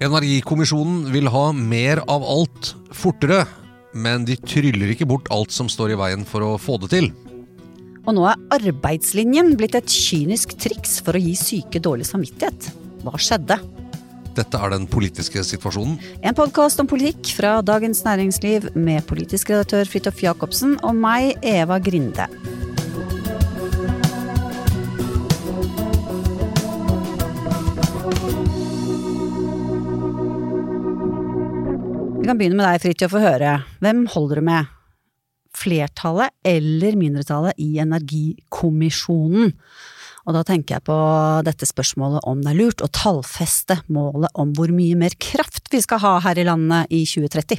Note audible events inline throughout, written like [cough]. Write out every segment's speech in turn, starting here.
Energikommisjonen vil ha mer av alt fortere, men de tryller ikke bort alt som står i veien for å få det til. Og nå er arbeidslinjen blitt et kynisk triks for å gi syke dårlig samvittighet. Hva skjedde? Dette er den politiske situasjonen. En podkast om politikk fra Dagens Næringsliv med politisk redaktør Fridtjof Jacobsen og meg, Eva Grinde. Vi kan begynne med deg, Fridtjof, og høre. Hvem holder du med? Flertallet eller mindretallet i Energikommisjonen? Og da tenker jeg på dette spørsmålet om det er lurt å tallfeste målet om hvor mye mer kraft vi skal ha her i landet i 2030.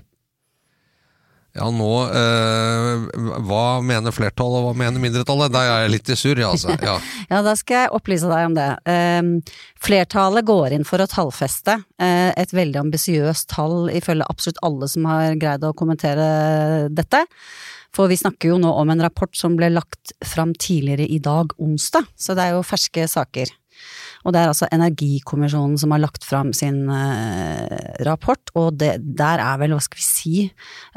Ja, nå eh, Hva mener flertallet, og hva mener mindretallet? Der er jeg litt i surr, ja, altså. [laughs] Ja. Ja, da skal jeg opplyse deg om det. Eh, flertallet går inn for å tallfeste eh, et veldig ambisiøst tall ifølge absolutt alle som har greid å kommentere dette. For vi snakker jo nå om en rapport som ble lagt fram tidligere i dag, onsdag, så det er jo ferske saker. Og det er altså Energikommisjonen som har lagt fram sin eh, rapport, og det, der er vel, hva skal vi si,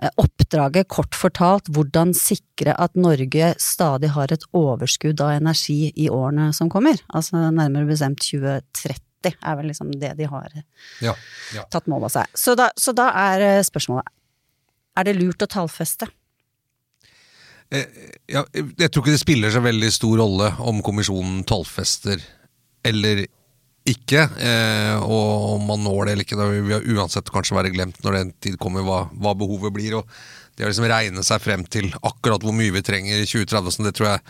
eh, oppdraget kort fortalt hvordan sikre at Norge stadig har et overskudd av energi i årene som kommer. Altså nærmere bestemt 2030 er vel liksom det de har Ja, ja. tatt mål av seg. Så da, så da er eh, spørsmålet, er det lurt å tallfeste? Eh, ja, jeg tror ikke det spiller så veldig stor rolle om kommisjonen tallfester eller ikke, eh, og om man når det eller ikke. Da vil vi uansett kanskje være glemt når den tid kommer hva, hva behovet blir. og Det å liksom regne seg frem til akkurat hvor mye vi trenger i 2030, sånn, det tror jeg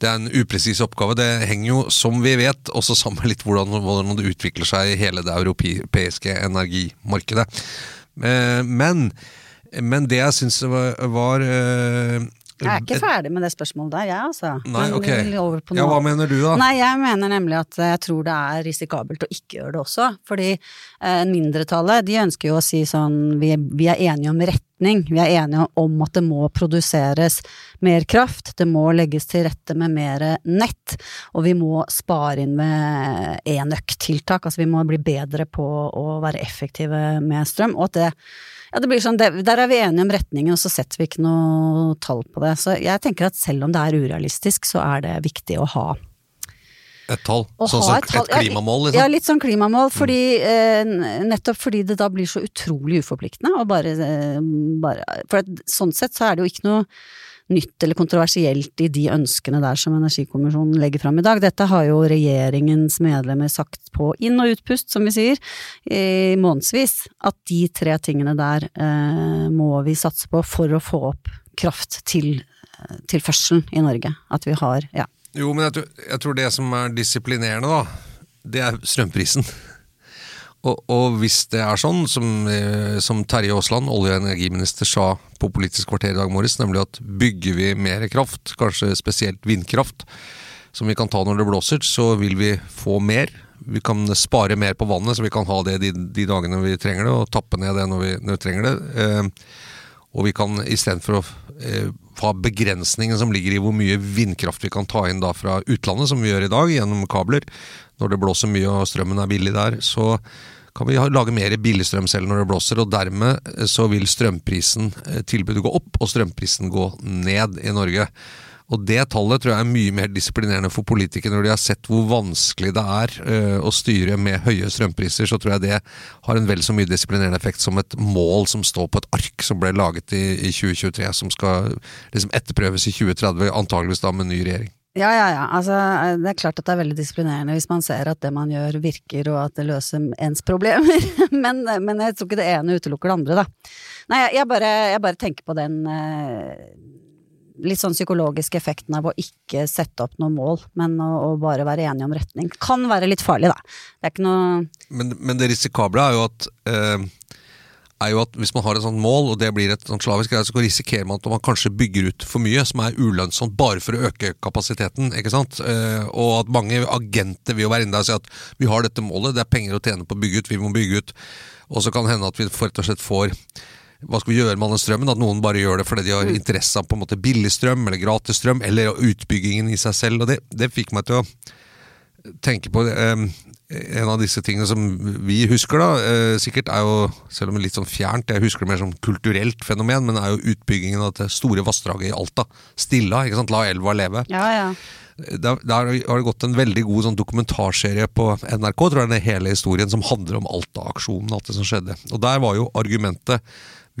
det er en upresis oppgave. Det henger jo, som vi vet, også sammen med litt hvordan, hvordan det utvikler seg i hele det europeiske energimarkedet. Eh, men, men det jeg syns var, var eh, Jeg er ikke ferdig med det spørsmålet der, jeg altså. Nei, ok. Ja, hva mener du da? Nei, jeg mener nemlig at jeg tror det er risikabelt å ikke gjøre det også. Fordi eh, mindretallet, de ønsker jo å si sånn vi, vi er enige om retning. Vi er enige om at det må produseres mer kraft. Det må legges til rette med mer nett. Og vi må spare inn med enøktiltak. Altså vi må bli bedre på å være effektive med strøm. Og at det ja, det blir sånn, Der er vi enige om retningen, og så setter vi ikke noe tall på det. Så jeg tenker at selv om det er urealistisk, så er det viktig å ha Et tall? Sånn som et et, klimamål, liksom? Ja, litt sånn klimamål, fordi, mm. nettopp fordi det da blir så utrolig uforpliktende. Og bare, eh, bare For at, sånn sett så er det jo ikke noe nytt eller kontroversielt i de ønskene der som Energikommisjonen legger fram i dag. Dette har jo regjeringens medlemmer sagt på inn- og utpust, som vi sier, i månedsvis. At de tre tingene der eh, må vi satse på for å få opp kraft til eh, tilførselen i Norge. At vi har, ja. Jo, men jeg tror, jeg tror det som er disiplinerende, da, det er strømprisen. Og, og hvis det er sånn, som, eh, som Terje Aasland, olje- og energiminister, sa på Politisk kvarter i dag morges, nemlig at bygger vi mer kraft, kanskje spesielt vindkraft, som vi kan ta når det blåser, så vil vi få mer. Vi kan spare mer på vannet, så vi kan ha det de, de dagene vi trenger det, og tappe ned det når vi, når vi trenger det. Eh, og vi kan istedenfor å eh, ha begrensningen som ligger i hvor mye vindkraft vi kan ta inn da fra utlandet, som vi gjør i dag gjennom kabler, når det blåser mye og strømmen er billig der, så kan vi lage mer billigstrøm selv når det blåser, og dermed eh, så vil strømprisen, eh, tilbudet gå opp, og strømprisen gå ned i Norge. Og det tallet tror jeg er mye mer disiplinerende for politikere når de har sett hvor vanskelig det er eh, å styre med høye strømpriser. Så tror jeg det har en vel så mye disiplinerende effekt som et mål som står på et ark som ble laget i 2023, som skal liksom etterprøves i 2030, antageligvis da med ny regjering. Ja, ja, ja. Altså, det er klart at det er veldig disiplinerende hvis man ser at det man gjør virker og at det løser ens problemer, [laughs] men, men jeg tror ikke det ene utelukker det andre, da. Nei, jeg, bare, jeg bare tenker på den eh, litt sånn psykologiske effekten av å ikke sette opp noe mål, men å, å bare være enige om retning. Kan være litt farlig, da. Det er ikke noe Men, men det risikable er jo at eh, er jo at hvis man har et sånt mål, og det blir et sånt slavisk greie, så risikerer man at man kanskje bygger ut for mye som er ulønnsomt bare for å øke kapasiteten. ikke sant? Eh, og at mange agenter vil jo være inne der og si at vi har dette målet, det er penger å tjene på å bygge ut, vi må bygge ut. Og så kan det hende at vi rett og slett får hva skal vi gjøre med all den strømmen? At noen bare gjør det fordi de har interesse av på en måte billig strøm eller gratis strøm, eller utbyggingen i seg selv. og Det, det fikk meg til å tenke på eh, en av disse tingene som vi husker, da, eh, sikkert er jo, selv om litt sånn fjernt, jeg husker det mer som kulturelt fenomen, men er jo utbyggingen av det store vassdraget i Alta. Stilla, ikke sant? La elva leve. Ja, ja. Der, der har det gått en veldig god sånn dokumentarserie på NRK, tror jeg den er hele historien, som handler om Alta-aksjonen, alt det som skjedde. Og der var jo argumentet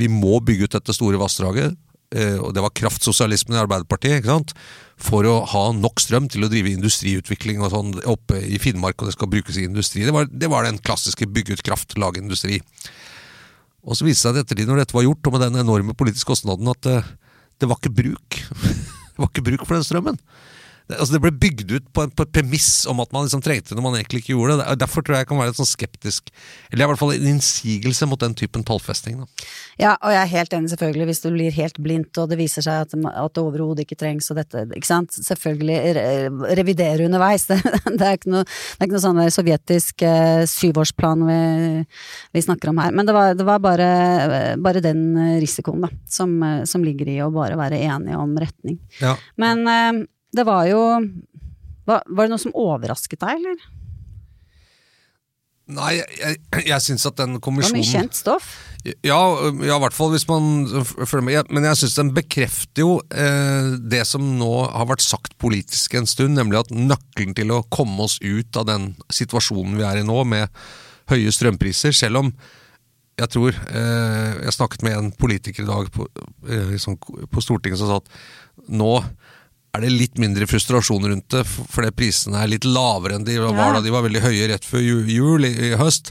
vi må bygge ut dette store vassdraget, og det var kraftsosialismen i Arbeiderpartiet, ikke sant? for å ha nok strøm til å drive industriutvikling og sånn oppe i Finnmark, og det skal brukes i industri. Det var, det var den klassiske bygge ut kraft, lage industri. Og så viste det seg etter ettertid, når dette var gjort, og med den enorme politiske kostnaden, at det, det var ikke bruk. [laughs] det var ikke bruk for den strømmen. Altså det ble bygd ut på, en, på et premiss om at man liksom trengte det når man egentlig ikke gjorde det. Derfor tror jeg jeg kan være litt sånn skeptisk, eller i hvert fall en innsigelse mot den typen tallfesting. Da. Ja, og jeg er helt enig, selvfølgelig, hvis du blir helt blindt og det viser seg at, at det overhodet ikke trengs og dette, ikke sant. Selvfølgelig re revidere underveis. Det, [laughs] det, er ikke noe, det er ikke noe sånn sovjetisk eh, syvårsplan vi, vi, snakker om her. Men det var, det var bare, bare, den risikoen, da, som, som, ligger i å bare være enige om retning. Ja. Men eh, det var jo var, var, det noe som overrasket deg, eller? Nei, jeg, jeg, syns at den kommisjonen Det var mye kjent stoff? Ja, ja, i hvert fall hvis man følger med. Men jeg syns den bekrefter jo eh, det som nå har vært sagt politisk en stund, nemlig at nøkkelen til å komme oss ut av den situasjonen vi er i nå, med høye strømpriser, selv om jeg tror eh, Jeg snakket med en politiker i dag på, eh, liksom, på Stortinget som sa at nå er det litt mindre frustrasjon rundt det, fordi prisene er litt lavere enn de var ja. da de var veldig høye rett før jul i, i høst.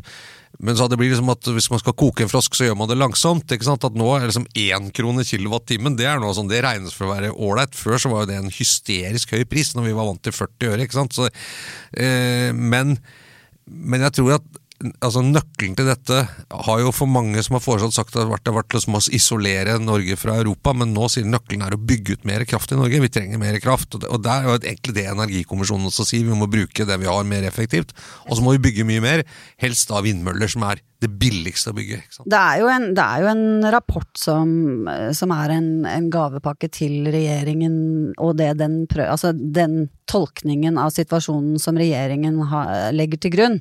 Men så det blir liksom at hvis man skal koke en frosk, så gjør man det langsomt. ikke sant? At nå er liksom én krone kilowattimen, det er noe sånn, det regnes for å være ålreit. Før så var jo det en hysterisk høy pris, når vi var vant til 40 øre. ikke sant? Så, eh, men, men jeg tror at altså Nøkkelen til dette har jo for mange som har foreslått sagt at det har vært liksom å isolere Norge fra Europa, men nå sier nøkkelen er å bygge ut mer kraft i Norge. Vi trenger mer kraft. Og det er jo egentlig det Energikommisjonen også sier, vi må bruke det vi har mer effektivt. Og så må vi bygge mye mer, helst da vindmøller, som er det billigste å bygge. Det er, en, det, er jo en, rapport som, som er en, en, gavepakke til regjeringen, og det den prøver Altså den tolkningen av situasjonen som regjeringen ha, legger til grunn.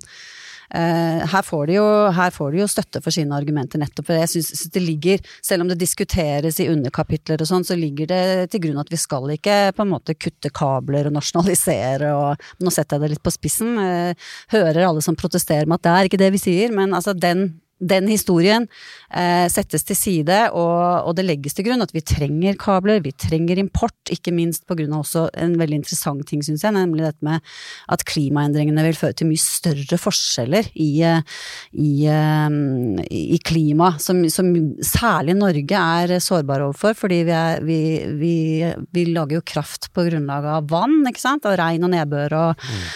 Uh, her, får de jo, får de jo støtte for sine argumenter, nettopp for jeg syns det ligger, selv om det diskuteres i underkapitler og sånn, så ligger det til grunn at vi skal ikke på en måte kutte kabler og nasjonalisere og Nå setter jeg det litt på spissen. Uh, hører alle som protesterer med at det er ikke det vi sier, men altså den den historien eh, settes til side, og, og, det legges til grunn at vi trenger kabler, vi trenger import, ikke minst på grunn av også en veldig interessant ting, syns jeg, nemlig dette med at klimaendringene vil føre til mye større forskjeller i, i, eh, i klima, som, som, særlig Norge er sårbare overfor, fordi vi, er, vi, vi, vi, lager jo kraft på grunnlag av vann, ikke sant, og regn og nedbør og, mm.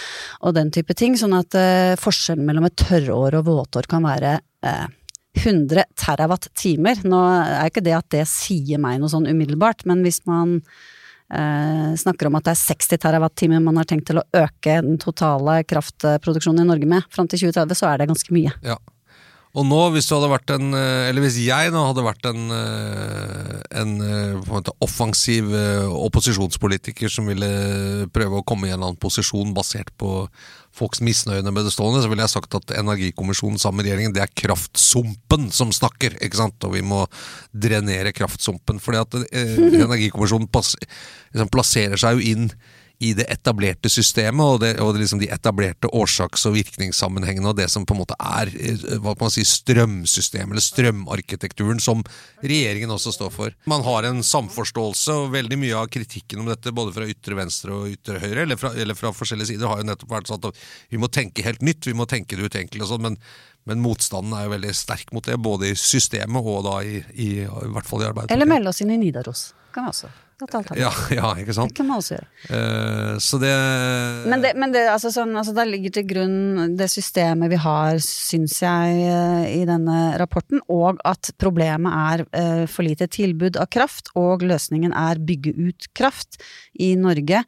og den type ting, sånn at eh, forskjellen mellom et tørrår og våtår kan være 100 eh, terawatt-timer. Nå er ikke det at det sier meg noe sånn umiddelbart, men hvis man eh, snakker om at det er 60 terawatt-timer man har tenkt til å øke den totale kraftproduksjonen i Norge med fram til 2030, så er det ganske mye. Ja. Og nå, hvis du hadde vært en eh, Eller hvis jeg nå hadde vært en, eh, en, en offensiv opposisjonspolitiker som ville prøve å komme i en eller annen posisjon basert på folks misnøye med det stående, så ville jeg sagt at Energikommisjonen sammen med regjeringen, det er kraftsumpen som snakker, ikke sant? Og vi må drenere kraftsumpen. fordi at eh, [laughs] Energikommisjonen liksom plasserer seg jo inn i det etablerte systemet og, det, og liksom de etablerte årsaks- og virkningssammenhengene og det som på en måte er hva kan man si, strømsystemet, eller strømarkitekturen, som regjeringen også står for. Man har en samforståelse, og veldig mye av kritikken om dette, både fra ytre venstre og ytre høyre, eller fra, eller fra forskjellige sider, har jo nettopp vært sånn at vi må tenke helt nytt, vi må tenke det utenkelige og sånn, men men motstanden er jo veldig sterk mot det, både i systemet og da i, i, i hvert fall i arbeidet. Eller melde oss inn i Nidaros. Kan vi også. Ja, [laughs] ja ikke Det kan man også gjøre. Uh, så det Men det, men det altså sånn, altså det, ligger til grunn det systemet vi har, syns jeg, eh, i denne rapporten, og at problemet er uh, for lite tilbud av kraft, og løsningen er bygge ut kraft i Norge,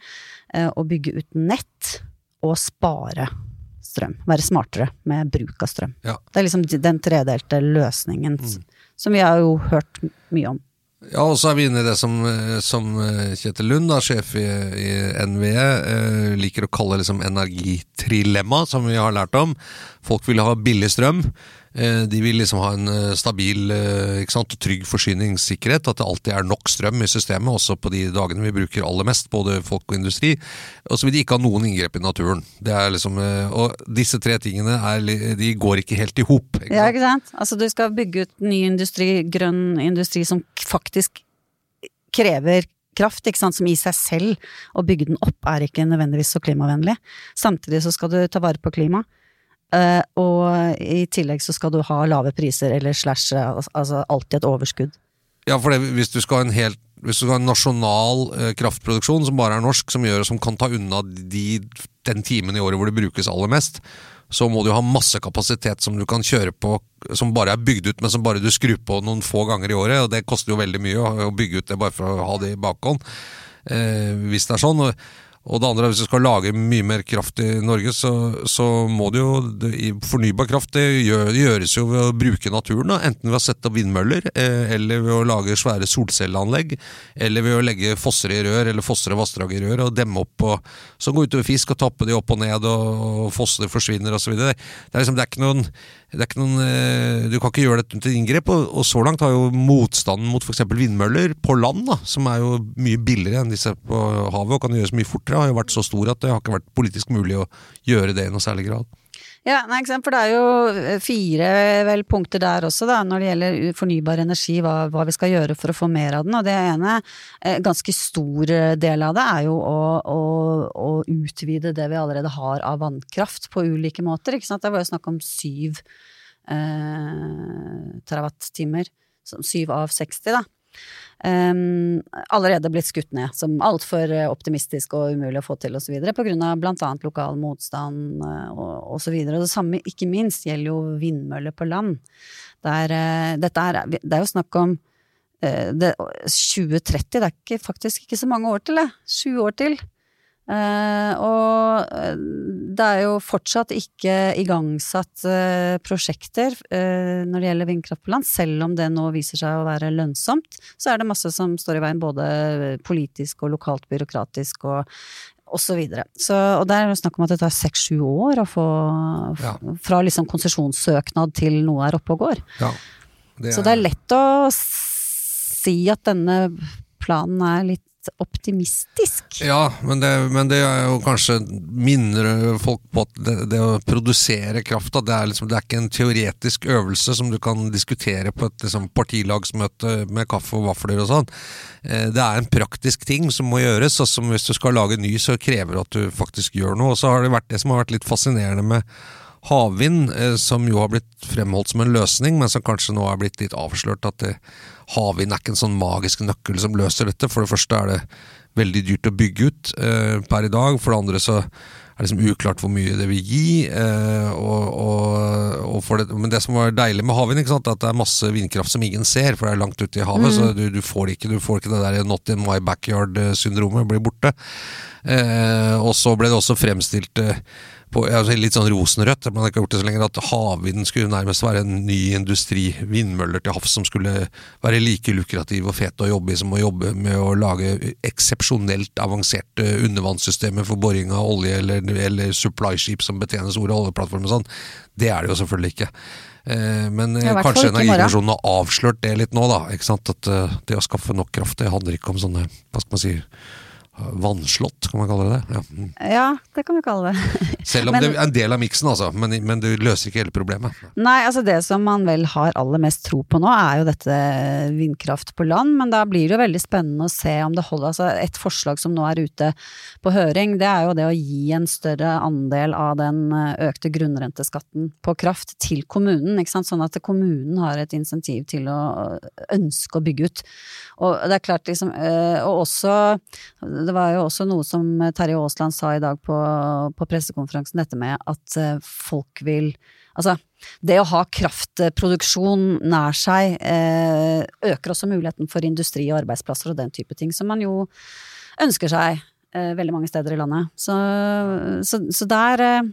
uh, og bygge ut nett, og spare strøm. Være smartere med bruk av strøm. Ja. Det er liksom den tredelte løsningen som vi har jo hørt mye om. Ja, og så er vi inne i det som, som eh, Kjetil Lund, da, sjef i, i NVE, eh, liker å kalle liksom energitrilemma, som vi har lært om. Folk vil ha billig strøm. Eh, de vil liksom ha en eh, stabil eh, og trygg forsyningssikkerhet. At det alltid er nok strøm i systemet, også på de dagene vi bruker aller mest, både folk og industri. Og så vil de ikke ha noen inngrep i naturen. Det er liksom, eh, og disse tre tingene er, de går ikke helt i hop. Ja, ikke sant? Altså du skal bygge ut ny industri, grønn industri som faktisk krever kraft, ikke sant, som i seg selv, å bygge den opp er ikke nødvendigvis så klimavennlig. Samtidig så skal du ta vare på klima. Eh, og i tillegg så skal du ha lave priser, eller slash eh, altså alltid et overskudd. Ja, for det, hvis du skal ha en helt hvis du skal ha en nasjonal eh, kraftproduksjon som bare er norsk, som gjør som kan ta unna de, den timen i året hvor det brukes aller mest, så må du ha masse kapasitet som du kan kjøre på, som bare er bygd ut, men som bare du skrur på noen få ganger i året. og Det koster jo veldig mye å, bygge ut det bare for å ha det i bakhånd, eh, hvis det er sånn. Og, og det andre er hvis du skal lage mye mer kraft i Norge, så, så må det jo det, Fornybar kraft det gjør, gjøres jo ved å bruke naturen, da. enten ved å sette opp vindmøller, eh, eller ved å lage svære solcelleanlegg, eller ved å legge fosser i rør, eller fosser og vassdrag i rør, og demme opp, og, så gå utover fisk og tappe de opp og ned, og, og fossene forsvinner osv. Det, er liksom, det er ikke noen noen, eh, Du kan ikke gjøre dette til inngrep, og, og så langt har jo motstanden mot f.eks. vindmøller på land, da, som er jo mye billigere enn disse på havet og kan gjøres mye fortere, har jo vært så stor at det har ikke vært politisk mulig å gjøre det i noe særlig grad. Ja, nei, for det er jo eh, fire vel punkter der også, da, når det gjelder fornybar energi, hva, hva vi skal gjøre for å få mer av den. Og det ene, eh, ganske stor eh, del av det, er jo å, å, å utvide det vi allerede har av vannkraft på ulike måter. Ikke sant? Det var jo snakk om syv eh, terawattimer. Syv av 60, da. Um, allerede blitt skutt ned som altfor eh, optimistisk og umulig å få til osv. Pga. bl.a. lokal motstand eh, og osv. Og det samme, ikke minst, gjelder jo vindmøller på land. Der, uh, er, det er jo snakk om uh, det, 2030, det er ikke, faktisk ikke så mange år til, det. Sju år til. Eh, og eh, det er jo fortsatt ikke igangsatt eh, prosjekter eh, når det gjelder vindkraft på land, selv om det nå viser seg å være lønnsomt. Så er det masse som står i veien, både politisk og lokalt byråkratisk og og så videre. Så, og det er snakk om at det tar seks-sju år å få Ja. fra liksom konsesjonssøknad til noe er oppe og går. Ja, det Så det er lett å si at denne planen er litt optimistisk. Ja, men det, men det er jo kanskje minner folk på at det, det å produsere kraft da, det, er liksom, det er ikke en teoretisk øvelse som du kan diskutere på et liksom, partilagsmøte med kaffe og vafler og sånn. Eh, Det er en praktisk ting som må gjøres, og som hvis du skal lage ny, så krever det at du faktisk gjør noe. Og så har det vært det som har vært litt fascinerende med havvind, eh, som jo har blitt fremholdt som en løsning, men som kanskje nå er blitt litt avslørt at det, havvind er ikke en sånn magisk nøkkel som løser dette. For det første er det veldig dyrt å bygge ut eh, per i dag. For det andre så er det liksom uklart hvor mye det vil gi. Eh, og, og, og det, men det som var deilig med havvind, er at det er masse vindkraft som ingen ser, for det er langt ute i havet. Så du, du, får ikke, du får ikke det der not in my backyard-syndromet blir borte. Eh, og så ble det også fremstilt eh, på, altså litt sånn rosenrødt, man har ikke gjort det så lenge, at havvind skulle nærmest være en ny industri, vindmøller til havs, som skulle være like lukrative og fete å jobbe i som å jobbe med å lage eksepsjonelt avanserte undervannssystemer for boring av olje, eller, eller supply ship som betjener store oljeplattformer og sånn. Det er det jo selvfølgelig ikke. Eh, Men Ja, kanskje. Energikommisjonen har avslørt det litt nå, da. At eh, det å skaffe nok kraft, det handler ikke om sånne, hva skal man si Vannslått, kan man kalle det det? Ja. Ja, det kan vi kalle det. [laughs] Selv om Men- det er en del av miksen, altså. Men, men du løser ikke hele problemet. Nei, altså det som man vel har aller mest tro på nå, er jo dette vindkraft på land, men da blir det jo veldig spennende å se om det holder. Altså et forslag som nå er ute på høring, det er jo det å gi en større andel av den eh, økte grunnrenteskatten på kraft til kommunen, ikke sant. Sånn at kommunen har et insentiv til å ønske å bygge ut. Og det er klart liksom, og også, det var jo også noe som Terje Aasland sa i dag på, på pressekonferansen, dette med at eh, folk vil Altså, det å ha kraftproduksjon nær seg eh, øker også muligheten for industri og arbeidsplasser og den type ting, som man jo ønsker seg eh, veldig mange steder i landet. Så, så, så der eh,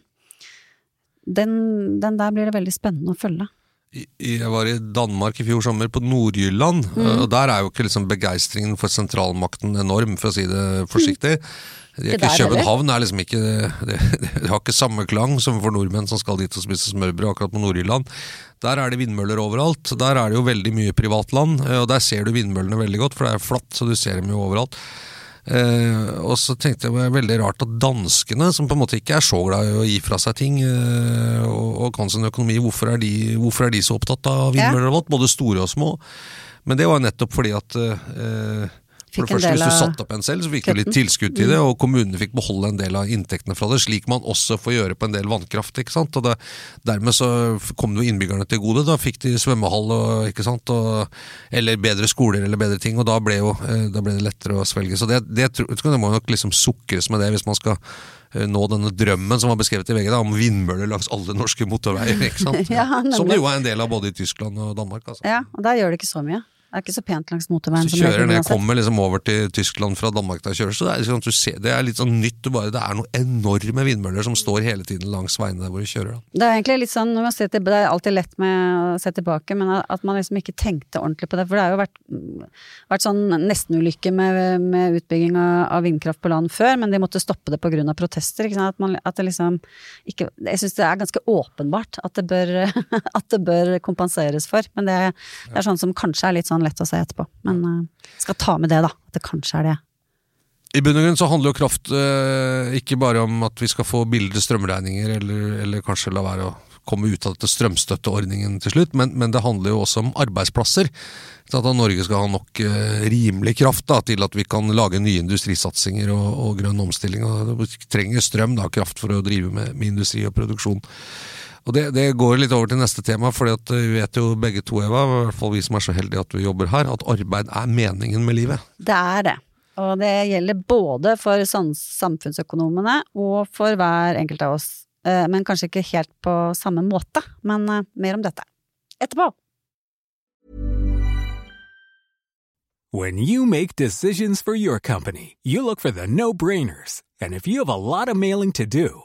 den, den der blir det veldig spennende å følge. Jeg var i Danmark i fjor sommer, på Nord-Jylland. Mm. og Der er jo ikke liksom begeistringen for sentralmakten enorm, for å si det forsiktig. Det er Ikke ikke. København er liksom ikke [laughs] det, det har ikke samme klang som for nordmenn som skal dit og spise smørbrød akkurat på Nord-Jylland. Der er det vindmøller overalt. Der er det jo veldig mye privatland, eh, og der ser du vindmøllene veldig godt, for det er flatt, så du ser dem jo overalt. Eh, og så tenkte jeg det var veldig rart at danskene, som på en måte ikke er så glad i å gi fra seg ting, eh, og, og kan sin økonomi, hvorfor er, de, hvorfor er de så opptatt av vindmøller og vått? både store og små? Men det var nettopp fordi at eh, for det første, Hvis du satte opp en selv, så fikk du litt tilskudd til det, og kommunene fikk beholde en del av inntektene fra det, slik man også får gjøre på en del vannkraft. ikke sant? Og det, Dermed så kom det jo innbyggerne til gode. Da fikk de svømmehall og, ikke sant? Og, eller bedre skoler eller bedre ting, og da ble, jo, eh, da ble det lettere å svelge. Så det, det, det må nok liksom sukres med det hvis man skal eh, nå denne drømmen som var beskrevet i VG da, om vindmøller langs alle norske motorveier. ikke sant? [laughs] Ja, som det jo er en del av både i Tyskland og Danmark. altså. Ja, og der gjør det ikke så mye. Det er ikke så pent langs motorveien. Så kjører regel ned, kommer liksom over til Tyskland fra Danmark da jeg kjører, så det er, liksom, du ser, det er litt sånn nytt. Du bare, det er noen enorme vindmøller som står hele tiden langs veiene der hvor du kjører. Da. Det er egentlig litt sånn, til, det er alltid lett med å se tilbake, men at man liksom ikke tenkte ordentlig på det. For det har jo vært, vært sånn nestenulykke med, med utbygging av, av vindkraft på land før, men de måtte stoppe det pga. protester. Ikke sant? At, man, at det liksom ikke Jeg syns det er ganske åpenbart at det bør, [laughs] at det bør kompenseres for. Men det, det er sånn som kanskje er litt sånn lett å se etterpå. Men uh, skal ta med det, da. At det kanskje er det. I bunn og grunn så handler jo kraft eh, ikke bare om at vi skal få billigere strømregninger, eller, eller kanskje la være å komme ut av dette strømstøtteordningen til slutt, men, men det handler jo også om arbeidsplasser. Så At Norge skal ha nok eh, rimelig kraft da, til at vi kan lage nye industrisatsinger og, og grønn omstilling. Og vi trenger strøm, da, kraft, for å drive med, med industri og produksjon. Og det, det går litt over til neste tema, for vi vet jo begge to, Eva, i hvert fall vi som er så heldige at vi jobber her, at arbeid er meningen med livet. Det er det. Og det gjelder både for samfunnsøkonomene og for hver enkelt av oss. Eh, Men kanskje ikke helt på samme måte. Men eh, mer om dette etterpå. When you make decisions for your company, you look for the no brainers. And if you have a lot of mailing to do,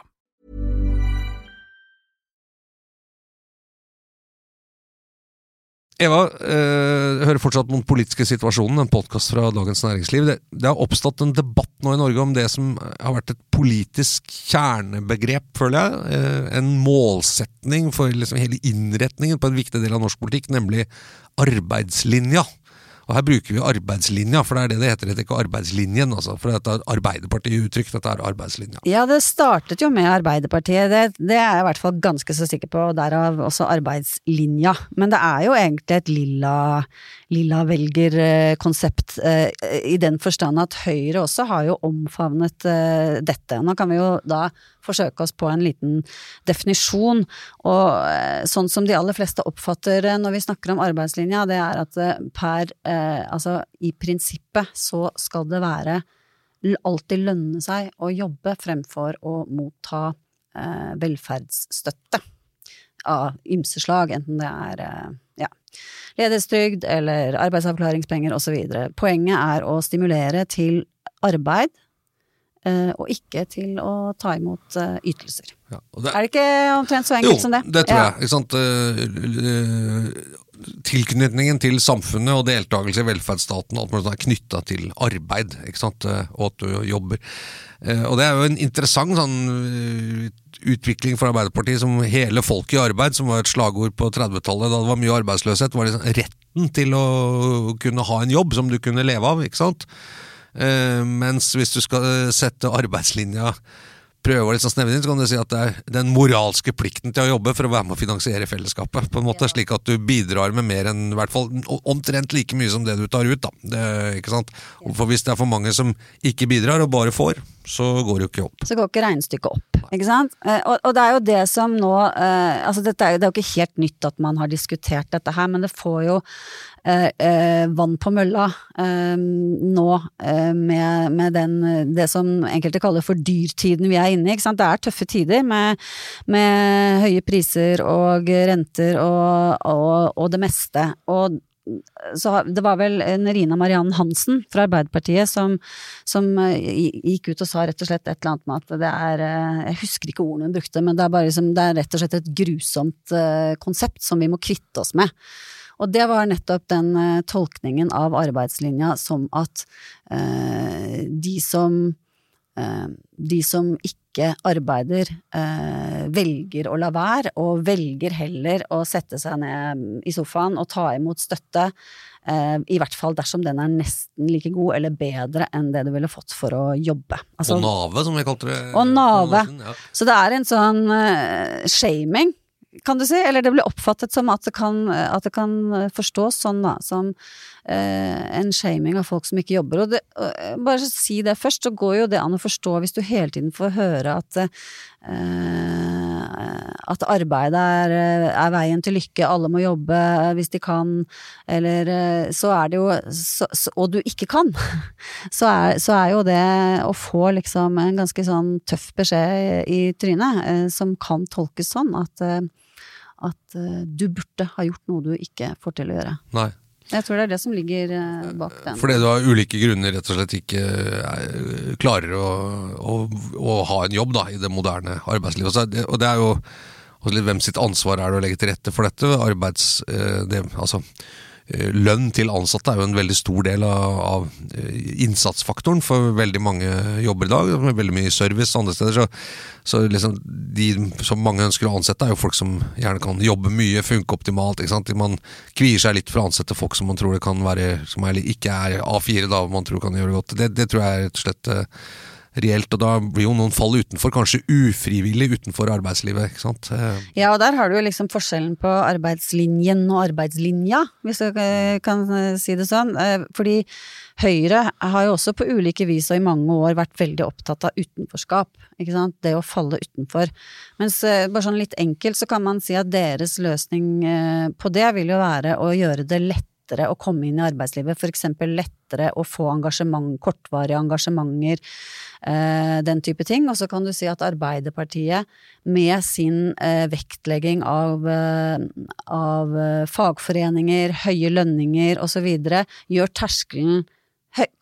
Eva, eh, hører fortsatt om den politiske situasjonen, en podkast fra Dagens Næringsliv. Det, det har oppstått en debatt nå i Norge om det som har vært et politisk kjernebegrep, føler jeg. Eh, en målsetning for liksom hele innretningen på en viktig del av norsk politikk, nemlig arbeidslinja. Og her bruker vi arbeidslinja, for det er det det heter, det ikke arbeidslinjen. Altså, for dette er Arbeiderpartiet-uttrykk, dette er arbeidslinja. Ja, det startet jo med Arbeiderpartiet, det, det er jeg i hvert fall ganske så sikker på, og derav også arbeidslinja. Men det er jo egentlig et lilla, lilla velgerkonsept, eh, i den forstand at Høyre også har jo omfavnet eh, dette. Nå kan vi jo da forsøke oss på en liten definisjon. Og eh, sånn som de aller fleste oppfatter det når vi snakker om arbeidslinja, det er at eh, per eh, Altså i prinsippet så skal det være alltid lønne seg å jobbe fremfor å motta eh, velferdsstøtte av ymse slag, enten det er eh, ja, ledighetstrygd eller arbeidsavklaringspenger osv. Poenget er å stimulere til arbeid, eh, og ikke til å ta imot eh, ytelser. Ja, det, Er det ikke omtrent så enkelt jo, som det? Jo, det tror Ja. jeg. Ikke sant? Eh, eh, Tilknytningen til samfunnet og deltakelse i velferdsstaten alt mulig er knytta til arbeid, ikke sant? eh, og at du jobber. Eh, Og det er jo en interessant sånn eh, utvikling for Arbeiderpartiet som hele folket i arbeid, som var et slagord på 30-tallet da det var mye arbeidsløshet, var liksom retten til å kunne ha en jobb som du kunne leve av, ikke sant? Eh, mens hvis du skal eh, sette arbeidslinja prøve å liksom snevre inn, så kan du si at det er den moralske plikten til å jobbe for å være med å finansiere fellesskapet. på en måte, Slik at du bidrar med mer enn i hvert fall omtrent like mye som det du tar ut. da. Det, ikke sant? Ja. For Hvis det er for mange som ikke bidrar og bare får, så går det jo ikke opp. så går ikke regnestykket opp. Ikke sant? Eh, Og, og det er jo det som nå altså dette er jo, Det er jo ikke helt nytt at man har diskutert dette her, men det får jo vann på mølla eh, nå eh, med, med den, det som enkelte kaller for dyrtiden vi er inne i. Det er tøffe tider med, med høye priser og renter og, og, og det meste. Og så det var vel Nerina Mariann Hansen fra Arbeiderpartiet som, som eh, gikk ut og sa rett og slett et eller annet med at det er eh, Jeg husker ikke ordene hun brukte, men det er, liksom, det er rett og slett et grusomt eh, konsept som vi må kvitte oss med. Og det var nettopp den eh, tolkningen av arbeidslinja som at eh, de som eh, de som ikke arbeider, eh, velger å la være, og velger heller å sette seg ned i sofaen og ta imot støtte, eh, i hvert fall dersom den er nesten like god eller bedre enn det du ville fått for å jobbe. Altså- og nave, som vi kalte det. Og nave. Ja. så det er en sånn eh, shaming, kan du si, eller det blir oppfattet som at det kan, at det kan eh, forstås sånn, da, som eh, en shaming av folk som ikke jobber. Og det, eh, bare si det først, så går jo det an å forstå hvis du hele tiden får høre at eh, at arbeid er, er veien til lykke, alle må jobbe hvis de kan, eller eh, så er det jo så, så, Og du ikke kan, [laughs] så er, så er jo det å få liksom en ganske sånn tøff beskjed i trynet, eh, som kan tolkes sånn at, eh, at eh, du burde ha gjort noe du ikke får til å gjøre. Nei. Jeg tror det er det som ligger eh, bak den. Fordi du av ulike grunner rett og slett ikke er, klarer å, å, å ha en jobb da, i det moderne arbeidslivet. Og det, og det er jo også litt hvem sitt ansvar er det å legge til rette for dette. Arbeids, eh, det, altså, eh, lønn til ansatte er jo en veldig stor del av, eh, innsatsfaktoren for veldig mange jobber i dag. Med veldig mye service andre steder. Så, så liksom de som mange ønsker å ansette, er jo folk som gjerne kan jobbe mye, funke optimalt. Man kvier seg litt for å ansette folk som man tror det kan være Som er, ikke er A4, da, man tror kan gjøre det godt. Det, det tror jeg er rett og slett eh, reelt, og da blir jo noen fall utenfor, kanskje ufrivillig utenfor arbeidslivet. ikke sant? Eh, Ja, og der har du jo liksom forskjellen på arbeidslinjen og arbeidslinja, hvis jeg eh, kan eh, si det sånn. Fordi Høyre har jo også på ulike vis og i mange år vært veldig opptatt av utenforskap. Ikke sant? Det å falle utenfor. Mens bare sånn litt enkelt så kan man si at deres løsning på det vil jo være å gjøre det lettere å komme inn i arbeidslivet, eksempel lettere å få engasjement, kortvarige engasjementer, den type ting. Og så kan du si at Arbeiderpartiet med sin eh, vektlegging av, eh, av eh, fagforeninger, høye lønninger osv. gjør terskelen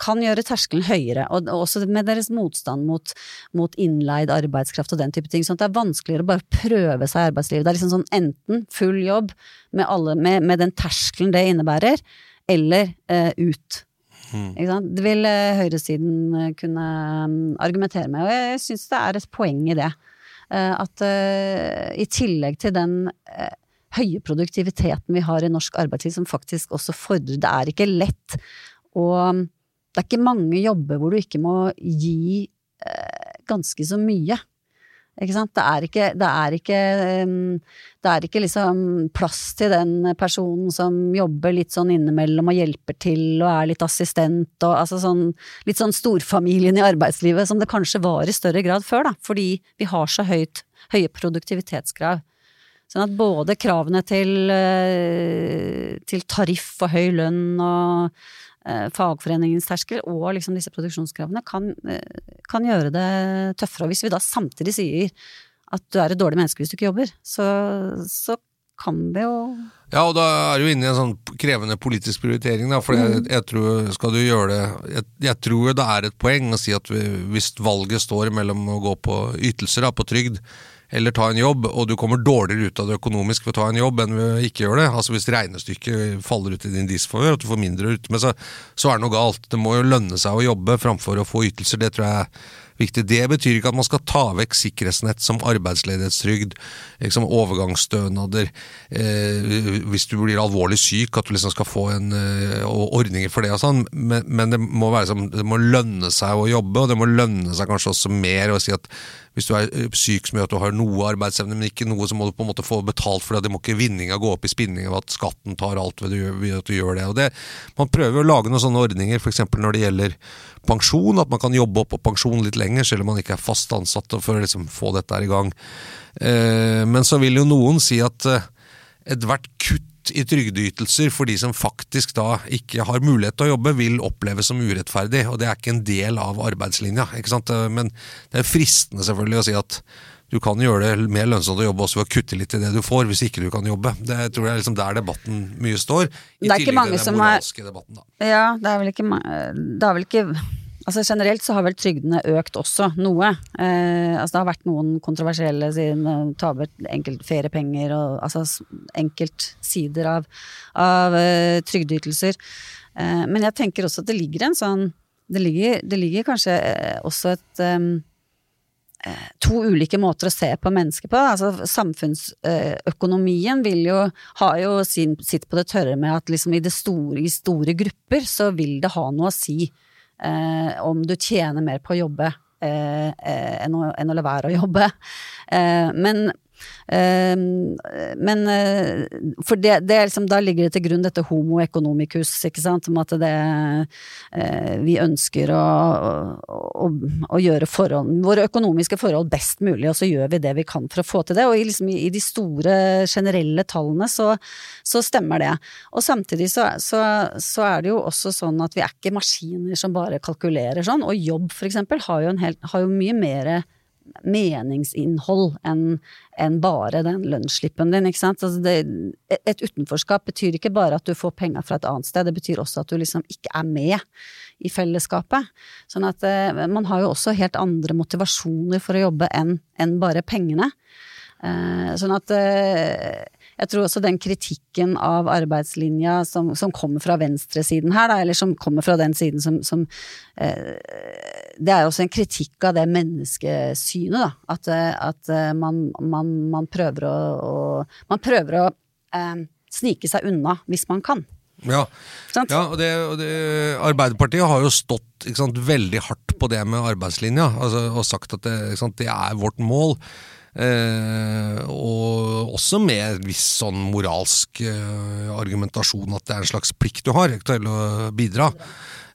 kan gjøre terskelen høyere, og også med deres motstand mot, mot innleid arbeidskraft og den type ting. sånn at det er vanskeligere å bare prøve seg i arbeidslivet. Det er liksom sånn enten full jobb med, alle, med, med den terskelen det innebærer, eller eh, ut. Sant? Det vil eh, høyresiden eh, kunne mm, argumentere med, og jeg syns det er et poeng i det. Eh, at i tillegg til den høye produktiviteten vi har i norsk arbeidsliv, som faktisk også fordrer Det er ikke lett og det er ikke mange jobber hvor du ikke må gi ganske så mye. Ikke sant? Det er ikke, det er ikke, det er ikke liksom plass til den personen som jobber litt sånn innimellom og hjelper til og er litt assistent og altså sånn litt sånn storfamilien i arbeidslivet som det kanskje var i større grad før, da. Fordi vi har så høyt, høye produktivitetskrav. Sånn at både kravene til, eh, til tariff og høy lønn og fagforeningens terskel og liksom disse produksjonskravene kan, eh, kan, gjøre det tøffere. Og hvis vi da samtidig sier at du er et dårlig menneske hvis du ikke jobber, så, så kan det jo Ja, og da er du inne i en sånn krevende politisk prioritering, da. For jeg, jeg, tror, skal du gjøre det jeg, jeg, tror det er et poeng å si at vi, hvis valget står mellom å gå på ytelser, da, på trygd, eller ta en jobb, og du kommer dårligere ut av det økonomisk ved å ta en jobb enn ved å ikke gjøre det. Altså Hvis regnestykket faller ut i din disfavør, at du får mindre ut med, så, så er det noe galt. Det må jo lønne seg å jobbe framfor å få ytelser. Det tror jeg viktig. Det betyr ikke at man skal ta vekk sikkerhetsnett som arbeidsledighetstrygd, liksom overgangsstønader, eh, hvis du blir alvorlig syk, at du liksom skal få en eh, ordninger for det og sånn, men, men det, må være, det må lønne seg å jobbe, og det må lønne seg kanskje også mer å si at hvis du er eh, syk som gjør at du har noe arbeidsevne, men ikke noe, så må du på en måte få betalt for det. Det må ikke vinninga gå opp i spinning av at skatten tar alt ved, at du gjør det. Og det man prøver å lage noen sånne ordninger, f.eks. når det gjelder pensjon, at man kan jobbe opp på pensjon litt lenger, selv om man ikke er fast ansatt, for å liksom få dette her i gang. Eh, men så vil jo noen si at eh, ethvert kutt i trygdeytelser for de som faktisk da ikke har mulighet til å jobbe, vil oppleves som urettferdig, og det er ikke en del av arbeidslinja. ikke sant? Men det er fristende selvfølgelig å si at du kan gjøre det mer lønnsomt å jobbe også ved å kutte litt i det du får, hvis ikke du kan jobbe. Det tror jeg er liksom der debatten mye står. I er ikke mange som er debatten, da. Ja, det er vel ikke Det er vel ikke Altså Generelt så har vel trygdene økt også noe. Eh, altså Det har vært noen kontroversielle siden uh, ta bort feriepenger og altså enkeltsider av, av uh, trygdeytelser. Eh, men jeg tenker også at det ligger en sånn Det ligger, det ligger kanskje eh, også et um, to ulike måter å se på mennesker på. Altså, samfunnsøkonomien vil jo, har jo sin, sitt på det tørre med at liksom i, store, i store grupper så vil det ha noe å si eh, om du tjener mer på å jobbe eh, eh enn, å, enn, å, la være å jobbe. Eh, men men eh, For det, det liksom, da ligger det til grunn dette homo economicus, ikke sant, om at det eh, Vi ønsker å, å, å gjøre forhold, våre økonomiske forhold best mulig, og så gjør vi det vi kan for å få til det. Og liksom, i de store, generelle tallene så, så stemmer det. Og samtidig så, så, så, er det jo også sånn at vi er ikke maskiner som bare kalkulerer sånn, og jobb for eksempel har jo, har jo mye mer meningsinnhold enn en bare den lønnsslippen din. ikke sant? Altså det, et utenforskap betyr ikke bare at du får penger fra et annet sted, det betyr også at du liksom ikke er med i fellesskapet. Sånn at eh, man har jo også helt andre motivasjoner for å jobbe enn en bare pengene. Eh, sånn at eh, jeg tror også den kritikken av arbeidslinja som, som kommer fra venstresiden her, da, eller som kommer fra den siden som, som eh, Det er også en kritikk av det menneskesynet, da. At, eh, at eh, man, man, man, prøver å, å Man prøver å eh, snike seg unna hvis man kan. Ja, ja og, det, og det, Arbeiderpartiet har jo stått sant, veldig hardt på det med arbeidslinja altså, og sagt at det, sant, det er vårt mål. Eh, og også med viss sånn moralsk eh, argumentasjon at det er en slags plikt du har til å bidra.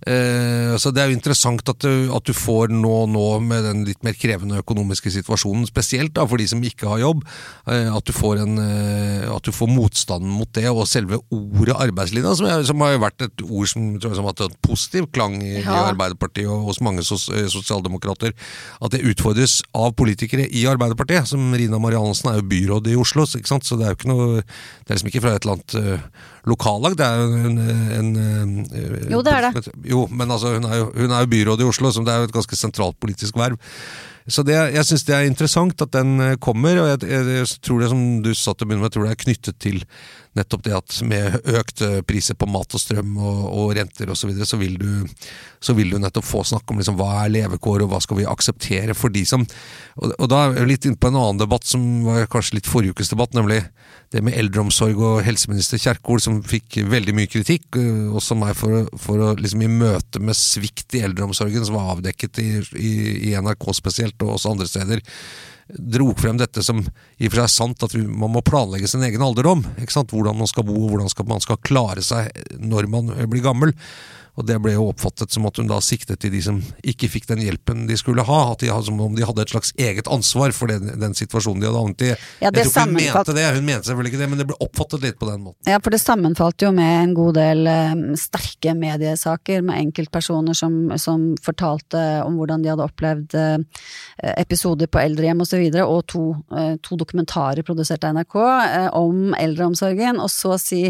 Eh, så Det er jo interessant at du, at du får nå, nå, med den litt mer krevende økonomiske situasjonen, spesielt da for de som ikke har jobb, eh, at, du får en, eh, at du får motstanden mot det, og selve ordet arbeidslinja, som, er, som har vært et ord som, som har hatt en positiv klang i, ja. i Arbeiderpartiet og hos mange sos, sosialdemokrater, at det utfordres av politikere i Arbeiderpartiet. Som Rina Mariansen er jo byråd i Oslo, så det er jo ikke noe Det er liksom ikke fra et eller annet uh, lokallag, det er jo en, en, en, Jo, det er det. Jo, men altså, hun er jo, hun er jo byråd i Oslo, som det er jo et ganske sentralt politisk verv. Så det, jeg syns det er interessant at den eh, kommer, og jeg, jeg, jeg tror det som du sa til å med, jeg tror det er knyttet til nettopp det at med økte priser på mat og strøm og, og renter osv., så, videre, så, vil du, så vil du nettopp få snakke om liksom, hva er levekår, og hva skal vi akseptere for de som Og, og da er vi litt inne på en annen debatt som var kanskje litt forrige ukes debatt, nemlig det med eldreomsorg og helseminister Kjerkol, som fikk veldig mye kritikk, eh, også meg for, for å liksom i møte med svikt i eldreomsorgen som var avdekket i, i, i NRK spesielt, og også andre steder dro frem dette som i og for seg er sant, at man må planlegge sin egen alderdom. Hvordan man skal bo, og hvordan man skal klare seg når man blir gammel. Og det ble jo oppfattet som at hun da siktet til de som ikke fikk den hjelpen de skulle ha. At de, som om de hadde et slags eget ansvar for den, den situasjonen de hadde havnet i. Ja, det jeg tror ikke hun mente det, hun mente selvfølgelig ikke det, men det ble oppfattet litt på den måten. Ja, for det sammenfalt jo med en god del um, sterke mediesaker med enkeltpersoner som, som fortalte om hvordan de hadde opplevd uh, episoder på eldrehjem osv., og, så videre, og to, uh, to dokumentarer produsert av NRK uh, om eldreomsorgen. Og så si,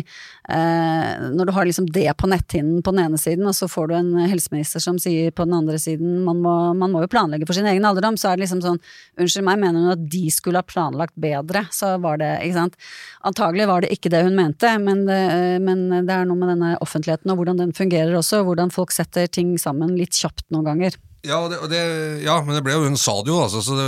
når du har liksom det på netthinnen på den ene siden, og så får du en helseminister som sier på den andre siden man må, man må jo planlegge for sin egen alderdom, så er det liksom sånn unnskyld meg, mener hun at de skulle ha planlagt bedre? Så var det, ikke sant. Antagelig var det ikke det hun mente, men det, men det er noe med denne offentligheten og hvordan den fungerer også, hvordan folk setter ting sammen litt kjapt noen ganger. Ja, det, det, ja, men det ble jo, hun sa det jo, altså. Så det,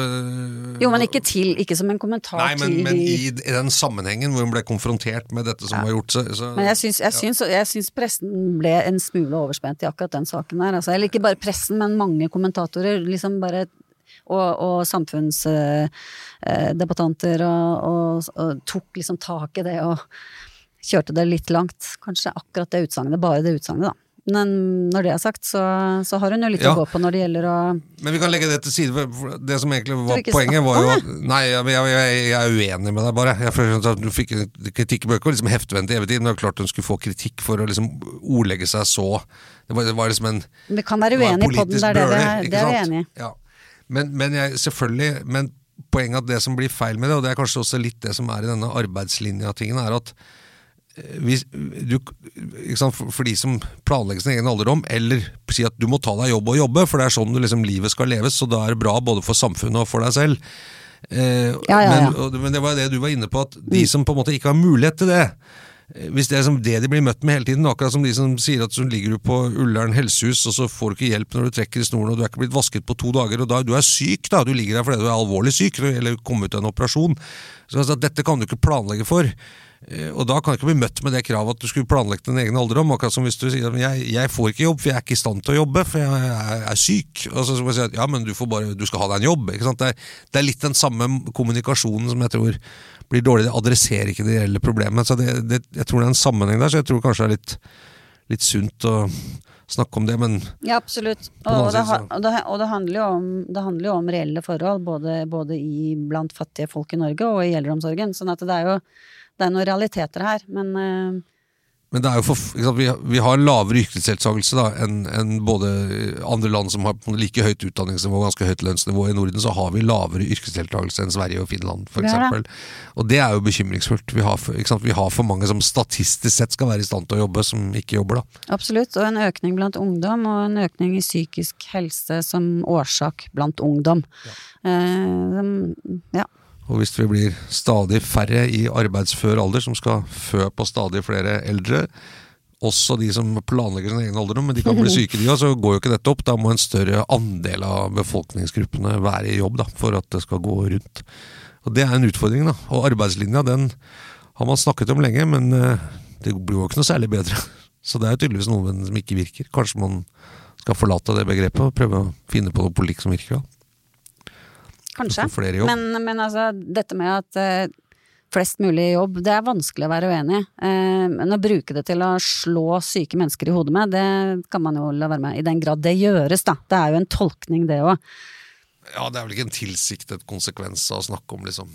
Jo, men ikke til, ikke som en kommentar Nei, men, til men i, i den sammenhengen hvor hun ble konfrontert med dette som var gjort, så, så Men jeg syns, jeg, syns, jeg syns pressen ble en smule overspent i akkurat den saken der. Altså, eller ikke bare pressen, men mange kommentatorer. liksom bare og, og samfunnsdebattanter og, og, og tok liksom tak i det og kjørte det litt langt. Kanskje akkurat det utsagnet, bare det utsagnet, da. Men når det er sagt, så, så har hun jo litt Ja. å gå på når det gjelder å Men vi kan legge det til side. for- Det som egentlig var poenget, var jo at Nei, jeg, jeg, jeg, er uenig med deg, bare. Jeg føler at Du fikk kritikk i bøker, liksom heftevendt i evig tid, men det er klart hun skulle få kritikk for å liksom ordlegge seg så Det var, det var liksom en Vi kan være uenige på den, det er det vi er, det er vi sant? enig i. Ja. Men, men jeg, selvfølgelig Men poenget at det som blir feil med det, og det er kanskje også litt det som er i denne arbeidslinja-tingen, er at hvis, du, sant, for, de som planlegger sin egen alderdom, eller si at du må ta deg jobb og jobbe, for det er sånn liksom livet skal leves, så da er det bra både for samfunnet og for deg selv. Eh, Ja, ja, ja. Men, men det var det du var inne på, at de som på en måte ikke har mulighet til det, eh, hvis det er som det de blir møtt med hele tiden, akkurat som de som sier at så ligger du på Ullern helsehus, og så får du ikke hjelp når du trekker i snoren, og du er ikke blitt vasket på to dager, og da, du er syk, da, du ligger der fordi du er alvorlig syk, eller kommer ut av en operasjon. Så altså, dette kan du ikke planlegge for. Eh, Og da kan du ikke bli møtt med det kravet at du skulle planlagt din egen alderdom. Akkurat som hvis du sier at jeg, jeg får ikke jobb, for jeg er ikke i stand til å jobbe, for jeg er, er syk. Og så skal man si at ja, men du, får bare, du skal ha deg en jobb. Det, er, det er litt den samme kommunikasjonen som jeg tror blir dårlig. Det adresserer ikke det reelle problemet. Så det, det, jeg tror det er en sammenheng der, så jeg tror kanskje det er litt, litt sunt å snakke om det, men Ja, absolutt. Og, Og, det, og, det, og det, handler jo om, det handler jo om reelle forhold, både, både i, blant fattige folk i Norge og i eldreomsorgen. Sånn at det er jo det er noen realiteter her, men uh... Men det er jo for, sant, vi, vi har lavere yrkesdeltakelse enn en både andre land som har like høyt utdanningsnivå og ganske høyt lønnsnivå. I Norden så har vi lavere yrkesdeltakelse enn Sverige og Finland, eksempel. Og det er jo bekymringsfullt. Vi har, sant, vi har for mange som statistisk sett skal være i stand til å jobbe, som ikke jobber. da. absolutt. Og en økning blant ungdom, og en økning i psykisk helse som årsak blant ungdom. Eh, dem- ja. Og hvis vi blir stadig færre i arbeidsfør alder som skal fø på stadig flere eldre, også de som planlegger sin egen alderdom, men de kan bli [laughs] syke de òg, så går jo ikke dette opp. Da må en større andel av befolkningsgruppene være i jobb da, for at det skal gå rundt. Og Det er en utfordring. da. Og arbeidslinja den har man snakket om lenge, men eh, det blir jo ikke noe særlig bedre. [laughs] Så det er jo tydeligvis noe som ikke virker. Kanskje man skal forlate det begrepet og prøve å finne på noe politikk som virker. da. Kanskje. Men, men altså, dette med at eh, flest mulig jobb, det er vanskelig å være uenig i. Eh, men å bruke det til å slå syke mennesker i hodet med, det kan man jo la være med. I den grad det gjøres, da. Det er jo en tolkning, det òg. Ja, det er vel ikke en tilsiktet konsekvens av å snakke om liksom,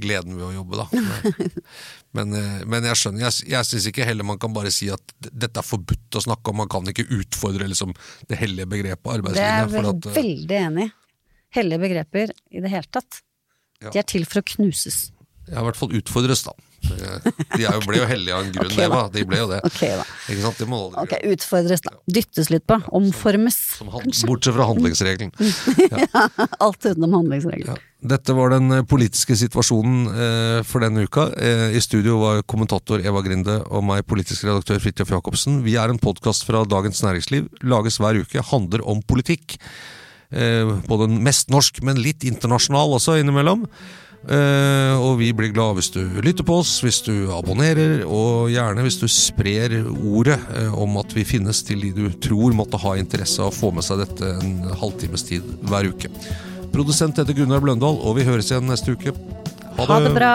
gleden ved å jobbe, da. [laughs] Men, eh, men jeg skjønner, jeg, jeg syns ikke heller man kan bare si at dette er forbudt å snakke om. Man kan ikke utfordre liksom, det hellige begrepet Det er jeg eh, veldig enig i. Hellige begreper i det hele tatt. Ja. De er til for å knuses. ja, I hvert fall utfordres, da. De er jo, ble jo hellige av en grunn, okay, Eva. De ble jo det. Ok, da. Ikke sant? De må aldri okay, utfordres, da. Dyttes litt på. Omformes. Som Bortsett fra handlingsregelen. [laughs] Alt utenom handlingsregelen. Ja. Dette var den eh, politiske situasjonen eh, for denne uka. Eh, I studio var kommentator Eva Grinde og meg, politisk redaktør Fridtjof Jacobsen. Vi er en podkast fra Dagens Næringsliv. Lages hver uke. Handler om politikk. Eh, både mest norsk, men litt internasjonal også innimellom. Eh, og vi blir glad hvis du lytter på oss, hvis du abonnerer, og gjerne hvis du sprer ordet eh, om at vi finnes til de du tror måtte ha interesse av å få med seg dette en halvtimes tid hver uke. Produsent heter Gunnar Bløndal, og vi høres igjen neste uke. Ha det bra!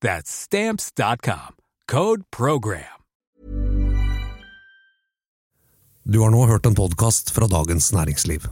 That's stamps.com. Code program. Du har nå hørt en podkast fra Dagens Næringsliv.